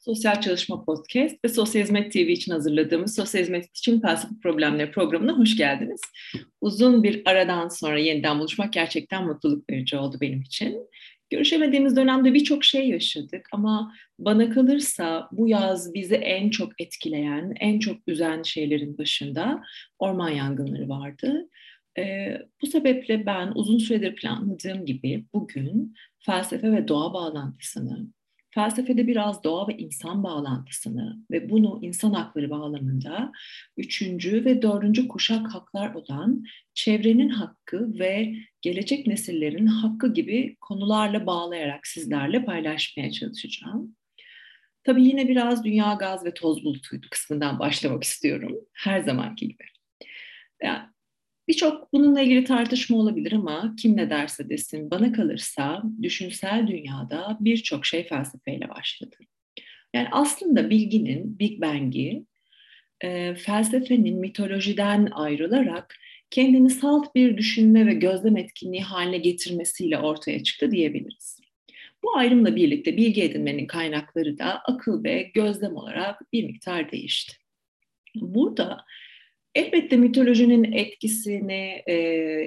Sosyal Çalışma Podcast ve Sosyal Hizmet TV için hazırladığımız Sosyal Hizmet için Felsefe Problemleri programına hoş geldiniz. Uzun bir aradan sonra yeniden buluşmak gerçekten mutluluk verici oldu benim için. Görüşemediğimiz dönemde birçok şey yaşadık ama bana kalırsa bu yaz bizi en çok etkileyen, en çok üzen şeylerin başında orman yangınları vardı. Ee, bu sebeple ben uzun süredir planladığım gibi bugün felsefe ve doğa bağlantısını, felsefede biraz doğa ve insan bağlantısını ve bunu insan hakları bağlamında üçüncü ve dördüncü kuşak haklar olan çevrenin hakkı ve gelecek nesillerin hakkı gibi konularla bağlayarak sizlerle paylaşmaya çalışacağım. Tabii yine biraz dünya gaz ve toz bulutuydu kısmından başlamak istiyorum. Her zamanki gibi. Yani Birçok bununla ilgili tartışma olabilir ama kim ne derse desin bana kalırsa düşünsel dünyada birçok şey felsefeyle başladı. Yani aslında bilginin Big Bang'i e, felsefenin mitolojiden ayrılarak kendini salt bir düşünme ve gözlem etkinliği haline getirmesiyle ortaya çıktı diyebiliriz. Bu ayrımla birlikte bilgi edinmenin kaynakları da akıl ve gözlem olarak bir miktar değişti. Burada Elbette mitolojinin etkisini e,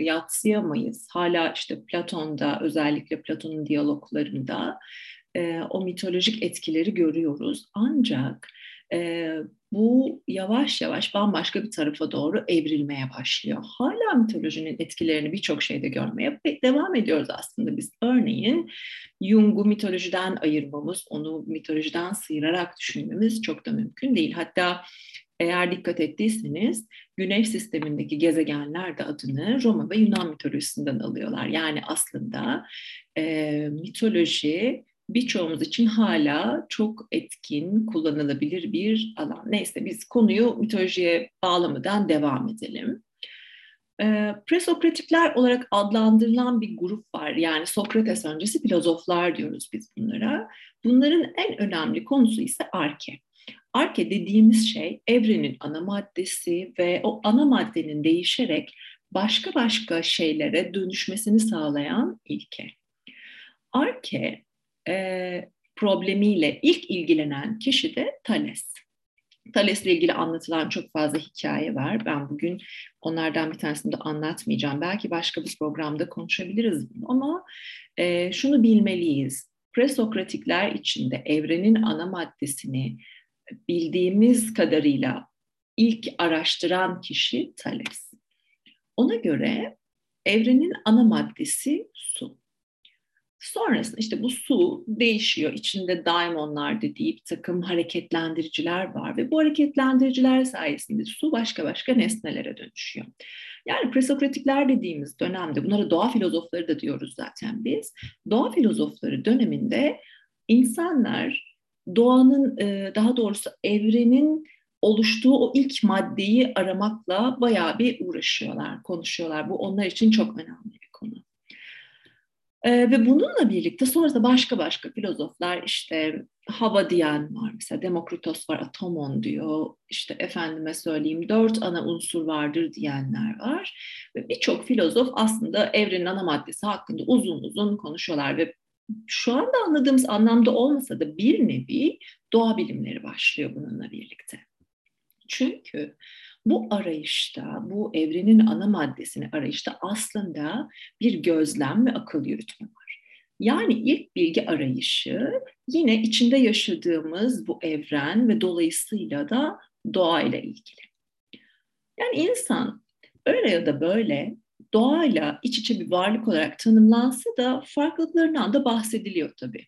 yatsıyamayız. Hala işte Platon'da özellikle Platon'un diyaloglarında e, o mitolojik etkileri görüyoruz. Ancak e, bu yavaş yavaş bambaşka bir tarafa doğru evrilmeye başlıyor. Hala mitolojinin etkilerini birçok şeyde görmeye devam ediyoruz aslında biz. Örneğin Jung'u mitolojiden ayırmamız, onu mitolojiden sıyırarak düşünmemiz çok da mümkün değil. Hatta eğer dikkat ettiyseniz Güneş sistemindeki gezegenler de adını Roma ve Yunan mitolojisinden alıyorlar. Yani aslında e, mitoloji birçoğumuz için hala çok etkin, kullanılabilir bir alan. Neyse biz konuyu mitolojiye bağlamadan devam edelim. E, presokratikler olarak adlandırılan bir grup var. Yani Sokrates öncesi filozoflar diyoruz biz bunlara. Bunların en önemli konusu ise arke. Arke dediğimiz şey evrenin ana maddesi ve o ana maddenin değişerek başka başka şeylere dönüşmesini sağlayan ilke. Arke e, problemiyle ilk ilgilenen kişi de Thales. Thales'le ilgili anlatılan çok fazla hikaye var. Ben bugün onlardan bir tanesini de anlatmayacağım. Belki başka bir programda konuşabiliriz ama e, şunu bilmeliyiz. Presokratikler içinde evrenin ana maddesini bildiğimiz kadarıyla ilk araştıran kişi Thales. Ona göre evrenin ana maddesi su. Sonrasında işte bu su değişiyor. İçinde daimonlar dediği bir takım hareketlendiriciler var ve bu hareketlendiriciler sayesinde su başka başka nesnelere dönüşüyor. Yani presokratikler dediğimiz dönemde bunlara doğa filozofları da diyoruz zaten biz. Doğa filozofları döneminde insanlar doğanın daha doğrusu evrenin oluştuğu o ilk maddeyi aramakla bayağı bir uğraşıyorlar, konuşuyorlar. Bu onlar için çok önemli bir konu. Ee, ve bununla birlikte sonrasında başka başka filozoflar işte hava diyen var mesela Demokritos var atomon diyor işte efendime söyleyeyim dört ana unsur vardır diyenler var ve birçok filozof aslında evrenin ana maddesi hakkında uzun uzun konuşuyorlar ve şu anda anladığımız anlamda olmasa da bir nevi doğa bilimleri başlıyor bununla birlikte. Çünkü bu arayışta, bu evrenin ana maddesini arayışta aslında bir gözlem ve akıl yürütme var. Yani ilk bilgi arayışı yine içinde yaşadığımız bu evren ve dolayısıyla da doğayla ilgili. Yani insan öyle ya da böyle doğayla iç içe bir varlık olarak tanımlansa da farklılıklarından da bahsediliyor tabii.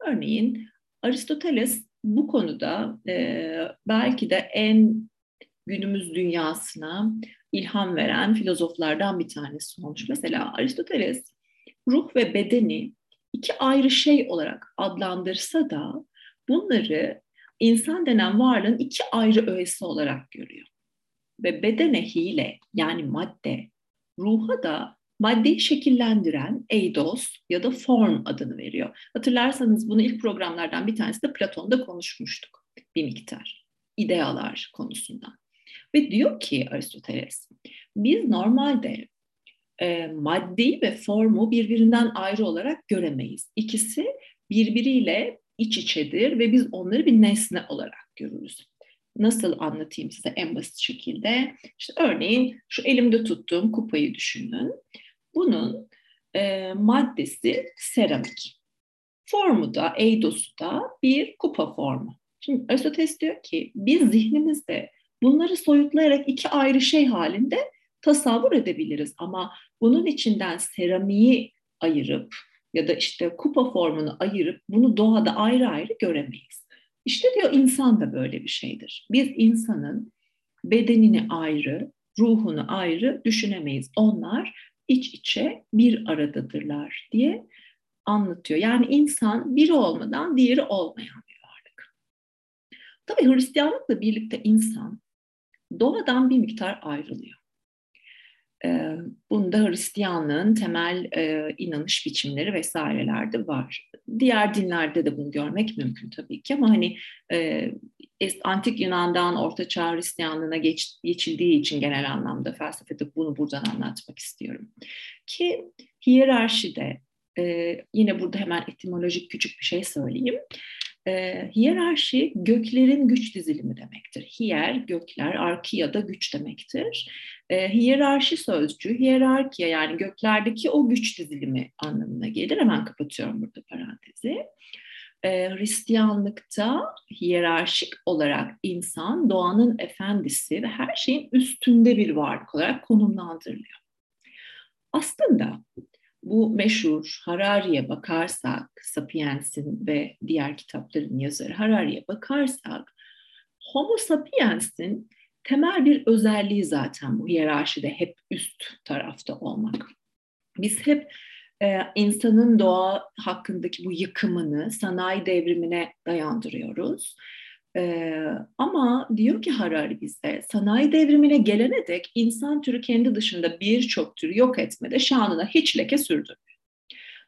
Örneğin Aristoteles bu konuda e, belki de en günümüz dünyasına ilham veren filozoflardan bir tanesi olmuş. Mesela Aristoteles ruh ve bedeni iki ayrı şey olarak adlandırsa da bunları insan denen varlığın iki ayrı öğesi olarak görüyor. Ve bedene hile yani madde ruha da maddeyi şekillendiren eidos ya da form adını veriyor. Hatırlarsanız bunu ilk programlardan bir tanesi de Platon'da konuşmuştuk bir miktar. İdealar konusundan. Ve diyor ki Aristoteles, biz normalde e, maddeyi ve formu birbirinden ayrı olarak göremeyiz. İkisi birbiriyle iç içedir ve biz onları bir nesne olarak görürüz. Nasıl anlatayım size en basit şekilde? İşte örneğin şu elimde tuttuğum kupayı düşünün. Bunun e, maddesi seramik. Formu da, eidosu da bir kupa formu. Şimdi Aristoteles diyor ki biz zihnimizde bunları soyutlayarak iki ayrı şey halinde tasavvur edebiliriz. Ama bunun içinden seramiği ayırıp ya da işte kupa formunu ayırıp bunu doğada ayrı ayrı göremeyiz. İşte diyor insan da böyle bir şeydir. Biz insanın bedenini ayrı, ruhunu ayrı düşünemeyiz. Onlar iç içe bir aradadırlar diye anlatıyor. Yani insan biri olmadan diğeri olmayan bir varlık. Tabii Hristiyanlıkla birlikte insan doğadan bir miktar ayrılıyor. Bunda Hristiyanlığın temel inanış biçimleri vesairelerde var. Diğer dinlerde de bunu görmek mümkün tabii ki ama hani antik Yunan'dan Orta Çağ Hristiyanlığına geç, geçildiği için genel anlamda felsefede bunu buradan anlatmak istiyorum. Ki hiyerarşide yine burada hemen etimolojik küçük bir şey söyleyeyim. E, hiyerarşi göklerin güç dizilimi demektir. Hiyer, gökler, arkiya da güç demektir. E, hiyerarşi sözcüğü, hiyerarkiya yani göklerdeki o güç dizilimi anlamına gelir. Hemen kapatıyorum burada parantezi. E, Hristiyanlıkta hiyerarşik olarak insan doğanın efendisi ve her şeyin üstünde bir varlık olarak konumlandırılıyor. Aslında bu meşhur Harari'ye bakarsak, Sapiens'in ve diğer kitapların yazarı Harari'ye bakarsak, Homo sapiens'in temel bir özelliği zaten bu hiyerarşide hep üst tarafta olmak. Biz hep e, insanın doğa hakkındaki bu yıkımını sanayi devrimine dayandırıyoruz. Ee, ama diyor ki Harari bize sanayi devrimine gelene dek insan türü kendi dışında birçok türü yok etmede şanına hiç leke sürdü.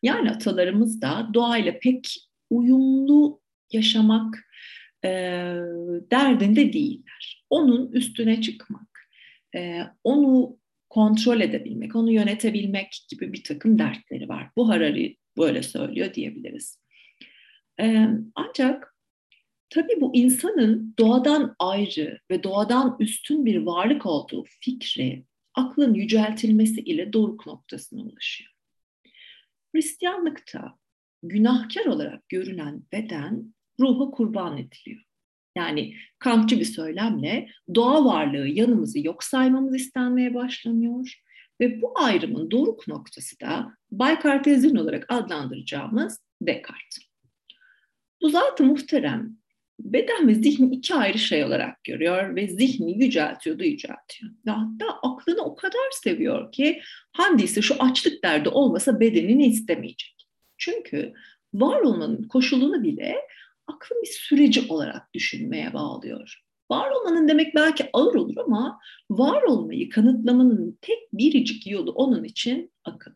Yani atalarımız da doğayla pek uyumlu yaşamak e, derdinde değiller. Onun üstüne çıkmak, e, onu kontrol edebilmek, onu yönetebilmek gibi bir takım dertleri var. Bu Harari böyle söylüyor diyebiliriz. E, ancak Tabii bu insanın doğadan ayrı ve doğadan üstün bir varlık olduğu fikri aklın yüceltilmesi ile doruk noktasına ulaşıyor. Hristiyanlıkta günahkar olarak görülen beden ruha kurban ediliyor. Yani Kantçı bir söylemle doğa varlığı yanımızı yok saymamız istenmeye başlanıyor ve bu ayrımın doruk noktası da Baykartezyen olarak adlandıracağımız Descartes. Bu zatı muhterem beden ve zihni iki ayrı şey olarak görüyor ve zihni yüceltiyor da yüceltiyor. Hatta aklını o kadar seviyor ki handisi şu açlık derdi olmasa bedenini istemeyecek. Çünkü var olmanın koşulunu bile aklın bir süreci olarak düşünmeye bağlıyor. Var olmanın demek belki ağır olur ama var olmayı kanıtlamanın tek biricik yolu onun için akıl.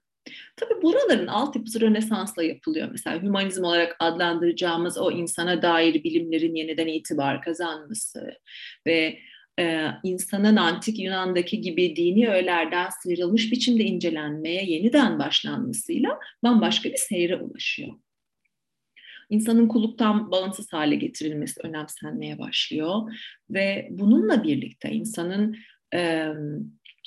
Tabii buraların altyapısı Rönesans'la yapılıyor. Mesela hümanizm olarak adlandıracağımız o insana dair bilimlerin yeniden itibar kazanması ve e, insanın antik Yunan'daki gibi dini öğelerden sıyrılmış biçimde incelenmeye yeniden başlanmasıyla bambaşka bir seyre ulaşıyor. İnsanın kulluktan bağımsız hale getirilmesi önemsenmeye başlıyor ve bununla birlikte insanın e,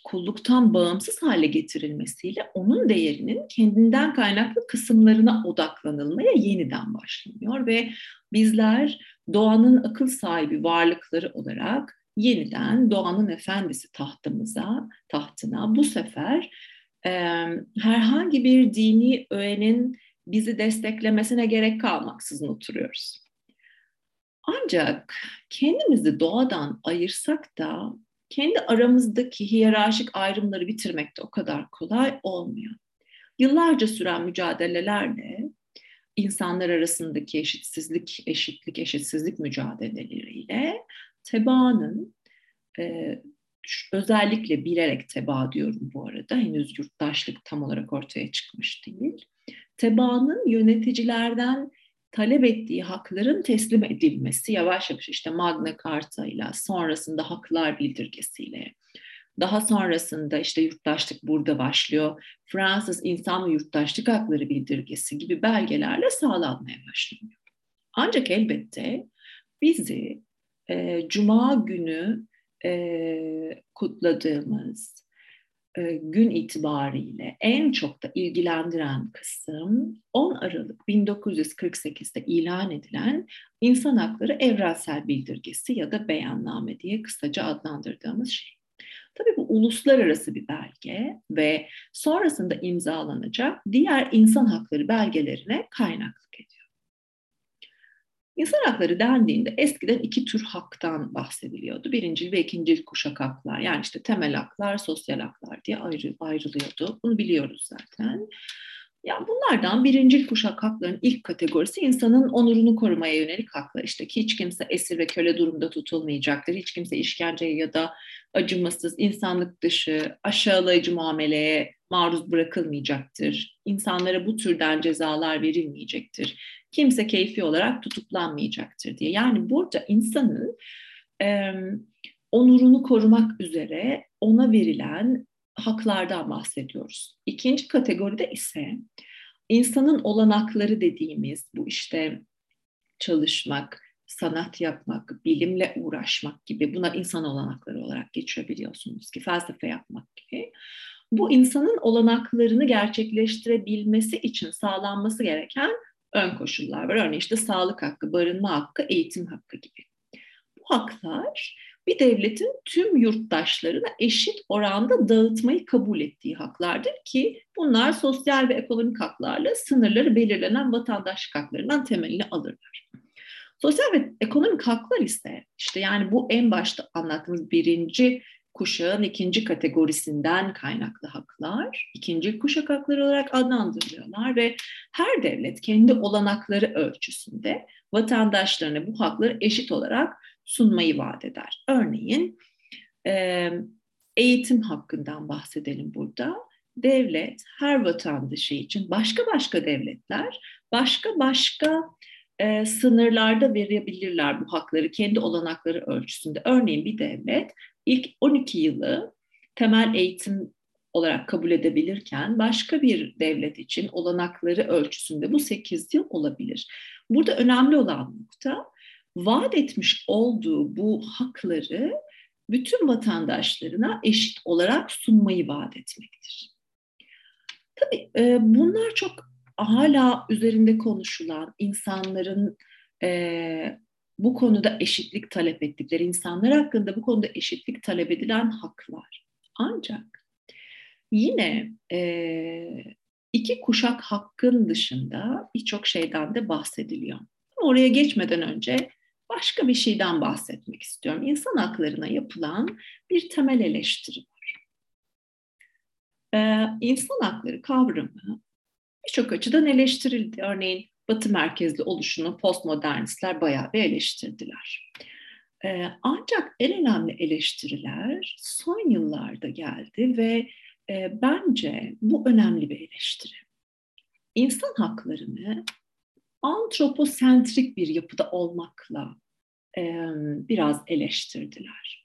kulluktan bağımsız hale getirilmesiyle onun değerinin kendinden kaynaklı kısımlarına odaklanılmaya yeniden başlanıyor ve bizler doğanın akıl sahibi varlıkları olarak yeniden doğanın efendisi tahtımıza, tahtına bu sefer e, herhangi bir dini öğenin bizi desteklemesine gerek kalmaksızın oturuyoruz. Ancak kendimizi doğadan ayırsak da kendi aramızdaki hiyerarşik ayrımları bitirmek de o kadar kolay olmuyor. Yıllarca süren mücadelelerle insanlar arasındaki eşitsizlik, eşitlik, eşitsizlik mücadeleleriyle tebaanın e, özellikle bilerek teba diyorum bu arada henüz yurttaşlık tam olarak ortaya çıkmış değil. Tebaanın yöneticilerden talep ettiği hakların teslim edilmesi yavaş yavaş işte Magna Carta ile sonrasında haklar bildirgesiyle daha sonrasında işte yurttaşlık burada başlıyor. Fransız İnsan ve Yurttaşlık Hakları Bildirgesi gibi belgelerle sağlanmaya başlanıyor. Ancak elbette bizi e, Cuma günü e, kutladığımız gün itibariyle en çok da ilgilendiren kısım 10 Aralık 1948'de ilan edilen İnsan Hakları Evrensel Bildirgesi ya da Beyanname diye kısaca adlandırdığımız şey. Tabii bu uluslararası bir belge ve sonrasında imzalanacak diğer insan hakları belgelerine kaynaklık ediyor. İnsan hakları dendiğinde eskiden iki tür haktan bahsediliyordu. Birincil ve ikincil kuşak haklar. Yani işte temel haklar, sosyal haklar diye ayrı, ayrılıyordu. Bunu biliyoruz zaten. Yani bunlardan birincil kuşak hakların ilk kategorisi insanın onurunu korumaya yönelik haklar. İşte ki hiç kimse esir ve köle durumda tutulmayacaktır. Hiç kimse işkenceye ya da acımasız, insanlık dışı, aşağılayıcı muameleye maruz bırakılmayacaktır. İnsanlara bu türden cezalar verilmeyecektir. Kimse keyfi olarak tutuklanmayacaktır diye. Yani burada insanın e, onurunu korumak üzere ona verilen haklardan bahsediyoruz. İkinci kategoride ise insanın olanakları dediğimiz bu işte çalışmak, sanat yapmak, bilimle uğraşmak gibi buna insan olanakları olarak geçiyor biliyorsunuz ki felsefe yapmak gibi. Bu insanın olanaklarını gerçekleştirebilmesi için sağlanması gereken ön koşullar var. Örneğin işte sağlık hakkı, barınma hakkı, eğitim hakkı gibi. Bu haklar bir devletin tüm yurttaşlarına eşit oranda dağıtmayı kabul ettiği haklardır ki bunlar sosyal ve ekonomik haklarla sınırları belirlenen vatandaşlık haklarından temelini alırlar. Sosyal ve ekonomik haklar ise işte yani bu en başta anlattığımız birinci kuşağın ikinci kategorisinden kaynaklı haklar, ikinci kuşak hakları olarak adlandırılıyorlar ve her devlet kendi olanakları ölçüsünde vatandaşlarına bu hakları eşit olarak sunmayı vaat eder. Örneğin eğitim hakkından bahsedelim burada. Devlet her vatandaşı için başka başka devletler başka başka e, sınırlarda verebilirler bu hakları kendi olanakları ölçüsünde. Örneğin bir devlet ilk 12 yılı temel eğitim olarak kabul edebilirken başka bir devlet için olanakları ölçüsünde bu 8 yıl olabilir. Burada önemli olan nokta vaat etmiş olduğu bu hakları bütün vatandaşlarına eşit olarak sunmayı vaat etmektir. Tabii e, bunlar çok hala üzerinde konuşulan insanların e, bu konuda eşitlik talep ettikleri insanlar hakkında bu konuda eşitlik talep edilen haklar. Ancak yine e, iki kuşak hakkın dışında birçok şeyden de bahsediliyor. Oraya geçmeden önce başka bir şeyden bahsetmek istiyorum. İnsan haklarına yapılan bir temel eleştiri var. Ee, insan hakları kavramı birçok açıdan eleştirildi. Örneğin Batı merkezli oluşunu postmodernistler bayağı bir eleştirdiler. Ee, ancak en önemli eleştiriler son yıllarda geldi ve e, bence bu önemli bir eleştiri. İnsan haklarını antroposentrik bir yapıda olmakla e, biraz eleştirdiler.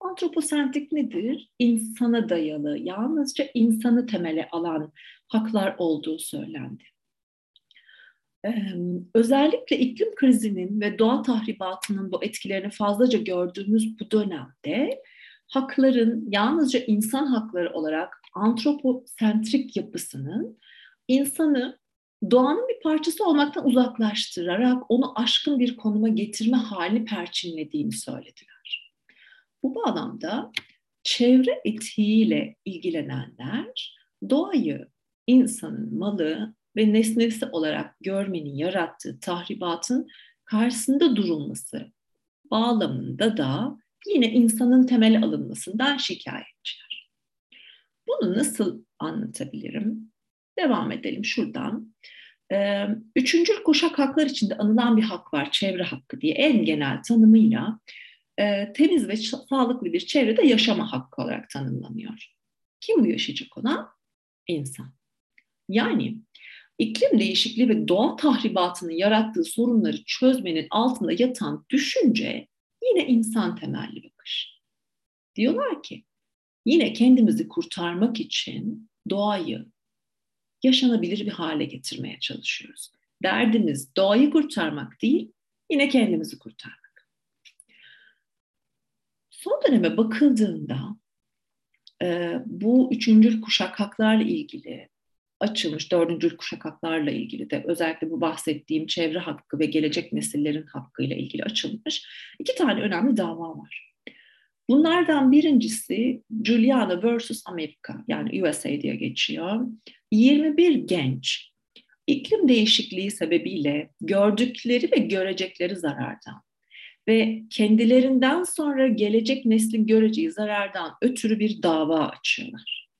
Antroposentrik nedir? İnsana dayalı, yalnızca insanı temele alan haklar olduğu söylendi. Ee, özellikle iklim krizinin ve doğa tahribatının bu etkilerini fazlaca gördüğümüz bu dönemde hakların yalnızca insan hakları olarak antroposentrik yapısının insanı doğanın bir parçası olmaktan uzaklaştırarak onu aşkın bir konuma getirme halini perçinlediğini söylediler. Bu bağlamda çevre etiğiyle ilgilenenler doğayı insanın malı ve nesnesi olarak görmenin yarattığı tahribatın karşısında durulması bağlamında da yine insanın temel alınmasından şikayetçiler. Bunu nasıl anlatabilirim? Devam edelim şuradan. Ee, üçüncü kuşak haklar içinde anılan bir hak var, çevre hakkı diye en genel tanımıyla e, temiz ve sağlıklı bir çevrede yaşama hakkı olarak tanımlanıyor. Kim bu yaşayacak ona? İnsan. Yani iklim değişikliği ve doğa tahribatının yarattığı sorunları çözmenin altında yatan düşünce yine insan temelli bakış. Diyorlar ki yine kendimizi kurtarmak için doğayı yaşanabilir bir hale getirmeye çalışıyoruz. derdimiz doğayı kurtarmak değil, yine kendimizi kurtarmak. Son döneme bakıldığında e, bu üçüncül kuşak haklarla ilgili açılmış, dördüncül kuşak haklarla ilgili de özellikle bu bahsettiğim çevre hakkı ve gelecek nesillerin hakkıyla ilgili açılmış iki tane önemli dava var. Bunlardan birincisi Juliana vs. Amerika yani USA diye geçiyor. 21 genç iklim değişikliği sebebiyle gördükleri ve görecekleri zarardan ve kendilerinden sonra gelecek neslin göreceği zarardan ötürü bir dava açıyorlar.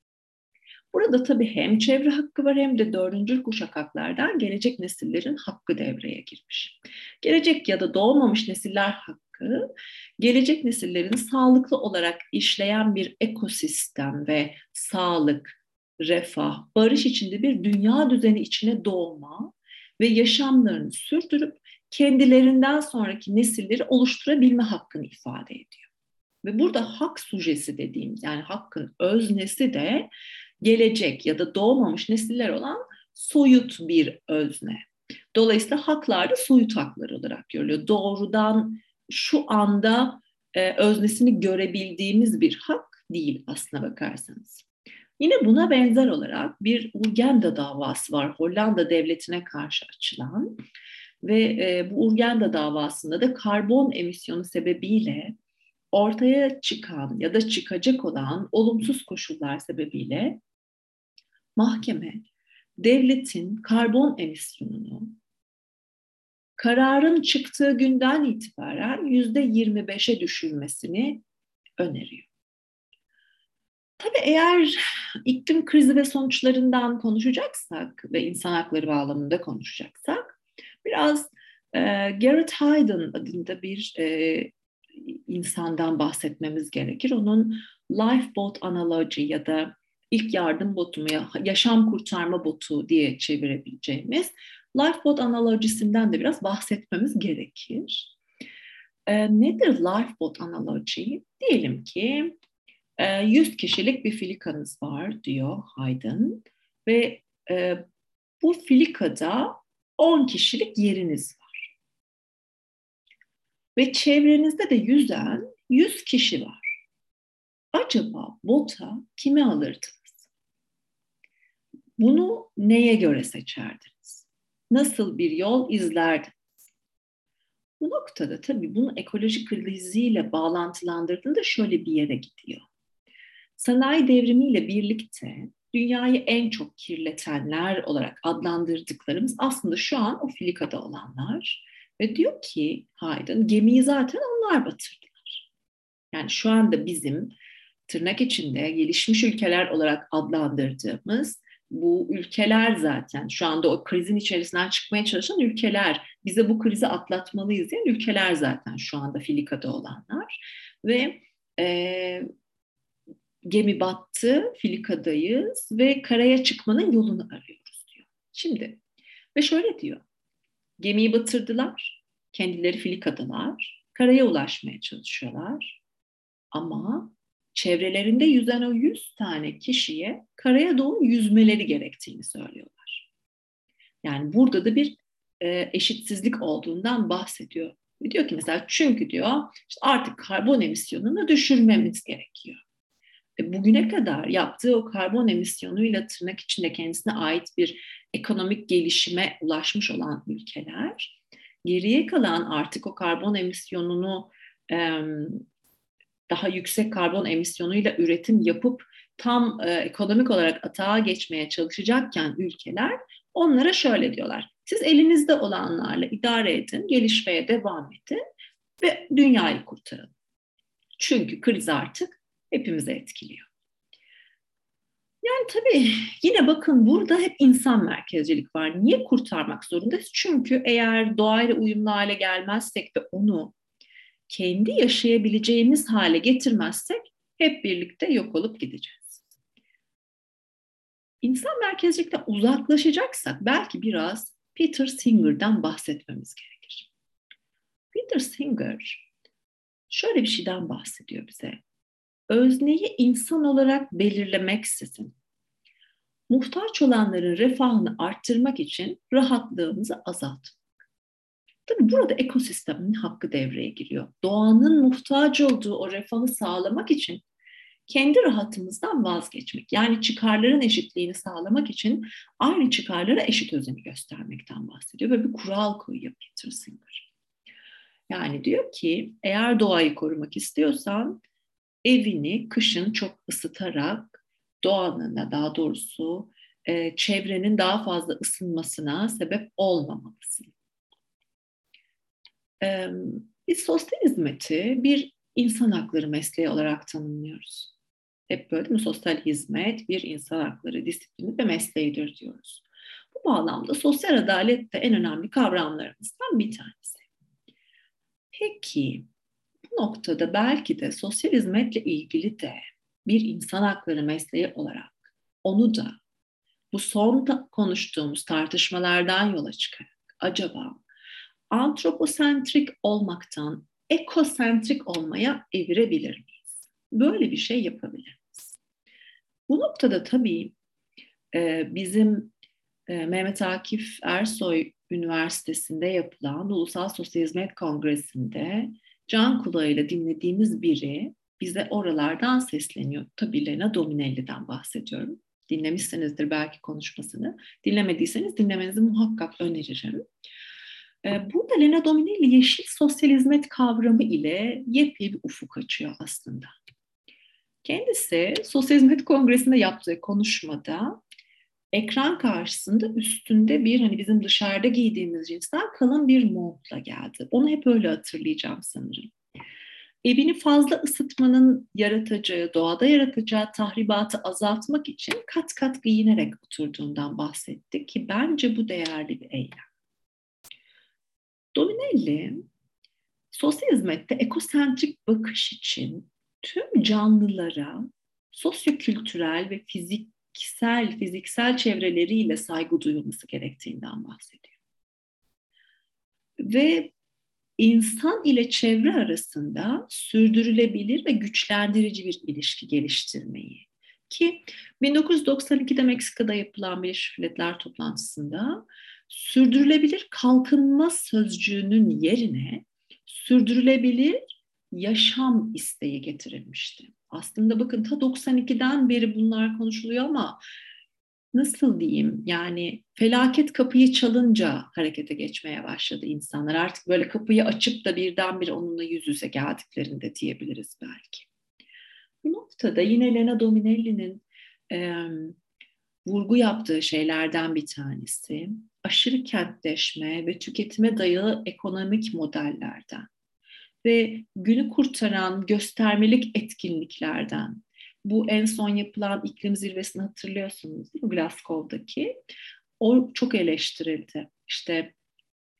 Burada tabii hem çevre hakkı var hem de dördüncü kuşak haklardan gelecek nesillerin hakkı devreye girmiş. Gelecek ya da doğmamış nesiller hakkı, gelecek nesillerin sağlıklı olarak işleyen bir ekosistem ve sağlık, refah, barış içinde bir dünya düzeni içine doğma ve yaşamlarını sürdürüp kendilerinden sonraki nesilleri oluşturabilme hakkını ifade ediyor. Ve burada hak sujesi dediğimiz yani hakkın öznesi de gelecek ya da doğmamış nesiller olan soyut bir özne. Dolayısıyla haklar da soyut haklar olarak görülüyor. Doğrudan şu anda e, öznesini görebildiğimiz bir hak değil aslına bakarsanız. Yine buna benzer olarak bir Urgenda davası var Hollanda devletine karşı açılan ve e, bu Urgenda davasında da karbon emisyonu sebebiyle ortaya çıkan ya da çıkacak olan olumsuz koşullar sebebiyle mahkeme devletin karbon emisyonunu kararın çıktığı günden itibaren yüzde 25'e düşürmesini öneriyor. Tabii eğer iklim krizi ve sonuçlarından konuşacaksak ve insan hakları bağlamında konuşacaksak biraz e, Garrett Hayden adında bir e, insandan bahsetmemiz gerekir. Onun Lifeboat Analogy ya da ilk yardım botu mu, yaşam kurtarma botu diye çevirebileceğimiz Lifeboat analojisinden de biraz bahsetmemiz gerekir. E, nedir Lifeboat analogy? Diyelim ki 100 e, kişilik bir filikanız var diyor Haydn ve e, bu filikada 10 kişilik yeriniz var. Ve çevrenizde de yüzen 100 kişi var. Acaba bota kimi alırdınız? Bunu neye göre seçerdiniz? Nasıl bir yol izlerdiniz? Bu noktada tabii bunu ekolojik kriziyle bağlantılandırdığında şöyle bir yere gidiyor. Sanayi devrimiyle birlikte dünyayı en çok kirletenler olarak adlandırdıklarımız aslında şu an o filikada olanlar. Ve diyor ki Haydn gemiyi zaten onlar batırdılar. Yani şu anda bizim tırnak içinde gelişmiş ülkeler olarak adlandırdığımız bu ülkeler zaten şu anda o krizin içerisinden çıkmaya çalışan ülkeler, bize bu krizi atlatmalıyız diyen ülkeler zaten şu anda filikada olanlar. Ve e, gemi battı, filikadayız ve karaya çıkmanın yolunu arıyoruz diyor. Şimdi ve şöyle diyor. Gemiyi batırdılar, kendileri filikadalar, karaya ulaşmaya çalışıyorlar. Ama çevrelerinde yüzen o yüz tane kişiye karaya doğru yüzmeleri gerektiğini söylüyorlar. Yani burada da bir e, eşitsizlik olduğundan bahsediyor. Diyor ki mesela çünkü diyor işte artık karbon emisyonunu düşürmemiz gerekiyor. Bugüne kadar yaptığı o karbon emisyonuyla tırnak içinde kendisine ait bir ekonomik gelişime ulaşmış olan ülkeler geriye kalan artık o karbon emisyonunu daha yüksek karbon emisyonuyla üretim yapıp tam e, ekonomik olarak atağa geçmeye çalışacakken ülkeler onlara şöyle diyorlar. Siz elinizde olanlarla idare edin, gelişmeye devam edin ve dünyayı kurtarın. Çünkü kriz artık hepimizi etkiliyor. Yani tabii yine bakın burada hep insan merkezcilik var. Niye kurtarmak zorundayız? Çünkü eğer doğayla uyumlu hale gelmezsek ve onu kendi yaşayabileceğimiz hale getirmezsek hep birlikte yok olup gideceğiz. İnsan merkezcilikten uzaklaşacaksak belki biraz Peter Singer'dan bahsetmemiz gerekir. Peter Singer şöyle bir şeyden bahsediyor bize özneyi insan olarak belirlemeksizin muhtaç olanların refahını arttırmak için rahatlığımızı azaltmak. Tabii burada ekosistemin hakkı devreye giriyor. Doğanın muhtaç olduğu o refahı sağlamak için kendi rahatımızdan vazgeçmek. Yani çıkarların eşitliğini sağlamak için aynı çıkarlara eşit özeni göstermekten bahsediyor. Böyle bir kural koyuyor Peter Singer. Yani diyor ki eğer doğayı korumak istiyorsan evini kışın çok ısıtarak doğanın da daha doğrusu e, çevrenin daha fazla ısınmasına sebep olmamalısın. E, biz sosyal hizmeti bir insan hakları mesleği olarak tanımlıyoruz. Hep böyle mi? Sosyal hizmet bir insan hakları disiplini ve mesleğidir diyoruz. Bu bağlamda sosyal adalet de en önemli kavramlarımızdan bir tanesi. Peki bu noktada belki de sosyal hizmetle ilgili de bir insan hakları mesleği olarak onu da bu son ta- konuştuğumuz tartışmalardan yola çıkarak acaba antroposentrik olmaktan ekosentrik olmaya evirebilir miyiz? Böyle bir şey yapabilir miyiz? Bu noktada tabii e, bizim e, Mehmet Akif Ersoy Üniversitesi'nde yapılan Ulusal Sosyal Hizmet Kongresi'nde can kulağıyla dinlediğimiz biri bize oralardan sesleniyor. Tabii Lena Dominelli'den bahsediyorum. Dinlemişsinizdir belki konuşmasını. Dinlemediyseniz dinlemenizi muhakkak öneririm. Ee, burada Lena Dominelli yeşil sosyal hizmet kavramı ile yepyeni bir ufuk açıyor aslında. Kendisi Sosyal Hizmet Kongresi'nde yaptığı konuşmada ekran karşısında üstünde bir hani bizim dışarıda giydiğimiz cinsten kalın bir montla geldi. Onu hep öyle hatırlayacağım sanırım. Evini fazla ısıtmanın yaratacağı, doğada yaratacağı tahribatı azaltmak için kat kat giyinerek oturduğundan bahsetti ki bence bu değerli bir eylem. Dominelli, sosyal hizmette ekosentrik bakış için tüm canlılara sosyokültürel ve fiziksel, fiziksel çevreleriyle saygı duyulması gerektiğinden bahsediyor. Ve insan ile çevre arasında sürdürülebilir ve güçlendirici bir ilişki geliştirmeyi ki 1992'de Meksika'da yapılan Birleşmiş Milletler toplantısında sürdürülebilir kalkınma sözcüğünün yerine sürdürülebilir yaşam isteği getirilmişti. Aslında bakın ta 92'den beri bunlar konuşuluyor ama nasıl diyeyim yani felaket kapıyı çalınca harekete geçmeye başladı insanlar. Artık böyle kapıyı açıp da birdenbire onunla yüz yüze geldiklerinde diyebiliriz belki. Bu noktada yine Lena Dominelli'nin e, vurgu yaptığı şeylerden bir tanesi aşırı kentleşme ve tüketime dayalı ekonomik modellerden ve günü kurtaran göstermelik etkinliklerden bu en son yapılan iklim zirvesini hatırlıyorsunuz değil mi Glasgow'daki? O çok eleştirildi. İşte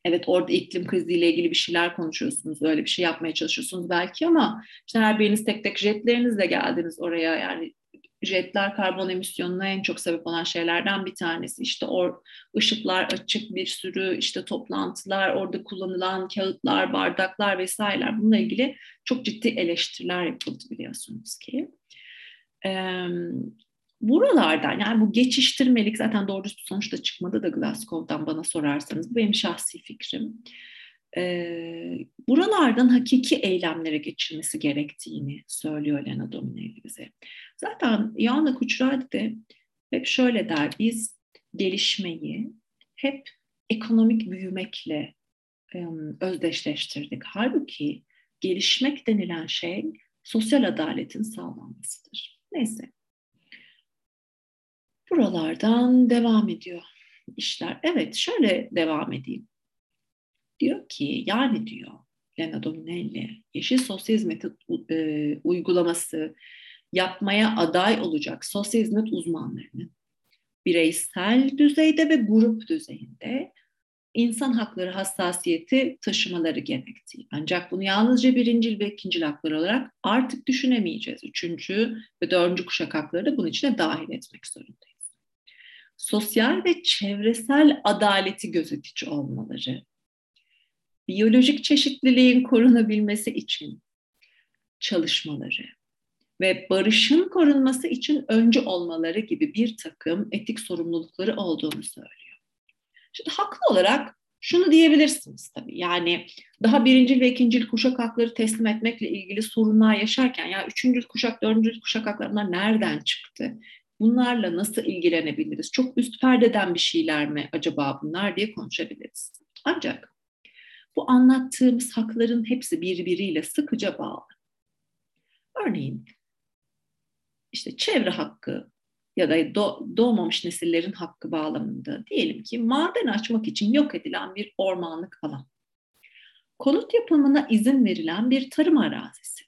evet orada iklim kriziyle ilgili bir şeyler konuşuyorsunuz, öyle bir şey yapmaya çalışıyorsunuz belki ama işte her biriniz tek tek jetlerinizle geldiniz oraya yani jetler karbon emisyonuna en çok sebep olan şeylerden bir tanesi. İşte o ışıklar açık bir sürü işte toplantılar, orada kullanılan kağıtlar, bardaklar vesaireler bununla ilgili çok ciddi eleştiriler yapıldı biliyorsunuz ki. Ee, buralardan yani bu geçiştirmelik zaten doğru sonuçta çıkmadı da Glasgow'dan bana sorarsanız bu benim şahsi fikrim. Ee, buralardan hakiki eylemlere geçilmesi gerektiğini söylüyor Lena Dominelli bize. Zaten Yana Kuçradi de hep şöyle der, biz gelişmeyi hep ekonomik büyümekle özdeşleştirdik. Halbuki gelişmek denilen şey sosyal adaletin sağlanmasıdır. Neyse. Buralardan devam ediyor işler. Evet şöyle devam edeyim. Diyor ki yani diyor Lena Dominelli yeşil sosyal hizmeti e, uygulaması yapmaya aday olacak sosyal hizmet uzmanlarının bireysel düzeyde ve grup düzeyinde insan hakları hassasiyeti taşımaları gerektiği. Ancak bunu yalnızca birincil ve ikincil haklar olarak artık düşünemeyeceğiz. Üçüncü ve dördüncü kuşak hakları da bunun içine dahil etmek zorundayız. Sosyal ve çevresel adaleti gözetici olmaları, biyolojik çeşitliliğin korunabilmesi için çalışmaları, ve barışın korunması için öncü olmaları gibi bir takım etik sorumlulukları olduğunu söylüyor. Şimdi haklı olarak şunu diyebilirsiniz tabii yani daha birinci ve ikinci kuşak hakları teslim etmekle ilgili sorunlar yaşarken ya üçüncü kuşak, dördüncü kuşak hakları bunlar nereden çıktı? Bunlarla nasıl ilgilenebiliriz? Çok üst perdeden bir şeyler mi acaba bunlar diye konuşabiliriz. Ancak bu anlattığımız hakların hepsi birbiriyle sıkıca bağlı. Örneğin işte çevre hakkı ya da doğmamış nesillerin hakkı bağlamında diyelim ki maden açmak için yok edilen bir ormanlık alan. Konut yapımına izin verilen bir tarım arazisi.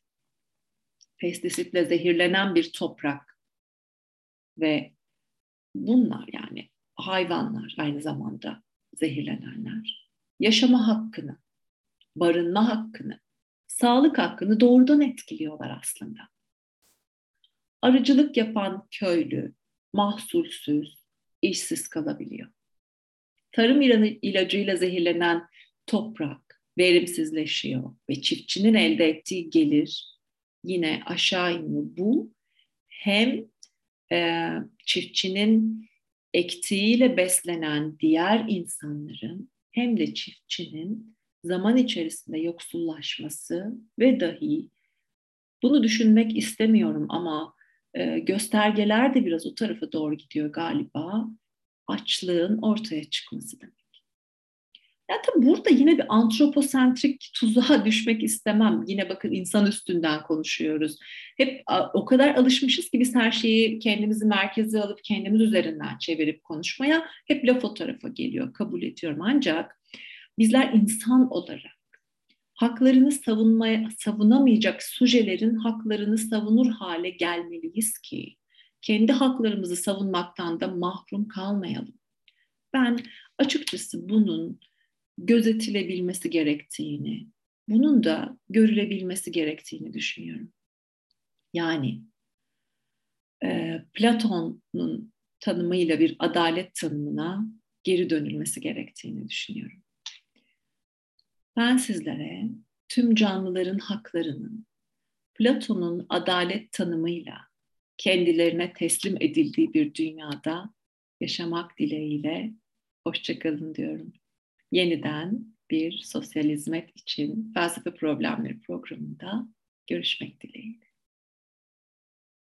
Pestisitle zehirlenen bir toprak ve bunlar yani hayvanlar aynı zamanda zehirlenenler yaşama hakkını, barınma hakkını, sağlık hakkını doğrudan etkiliyorlar aslında. Arıcılık yapan köylü, mahsulsüz, işsiz kalabiliyor. Tarım ilacıyla zehirlenen toprak verimsizleşiyor ve çiftçinin elde ettiği gelir yine aşağı iniyor. Bu hem e, çiftçinin ektiğiyle beslenen diğer insanların hem de çiftçinin zaman içerisinde yoksullaşması ve dahi bunu düşünmek istemiyorum ama e, göstergeler de biraz o tarafa doğru gidiyor galiba. Açlığın ortaya çıkması demek. Ya tabii burada yine bir antroposentrik tuzağa düşmek istemem. Yine bakın insan üstünden konuşuyoruz. Hep o kadar alışmışız ki biz her şeyi kendimizi merkeze alıp kendimiz üzerinden çevirip konuşmaya hep laf o tarafa geliyor. Kabul ediyorum ancak bizler insan olarak haklarını savunmaya savunamayacak sujelerin haklarını savunur hale gelmeliyiz ki kendi haklarımızı savunmaktan da mahrum kalmayalım. Ben açıkçası bunun gözetilebilmesi gerektiğini, bunun da görülebilmesi gerektiğini düşünüyorum. Yani e, Platon'un tanımıyla bir adalet tanımına geri dönülmesi gerektiğini düşünüyorum. Ben sizlere tüm canlıların haklarının Platon'un adalet tanımıyla kendilerine teslim edildiği bir dünyada yaşamak dileğiyle hoşçakalın diyorum. Yeniden bir sosyal hizmet için felsefe problemleri programında görüşmek dileğiyle.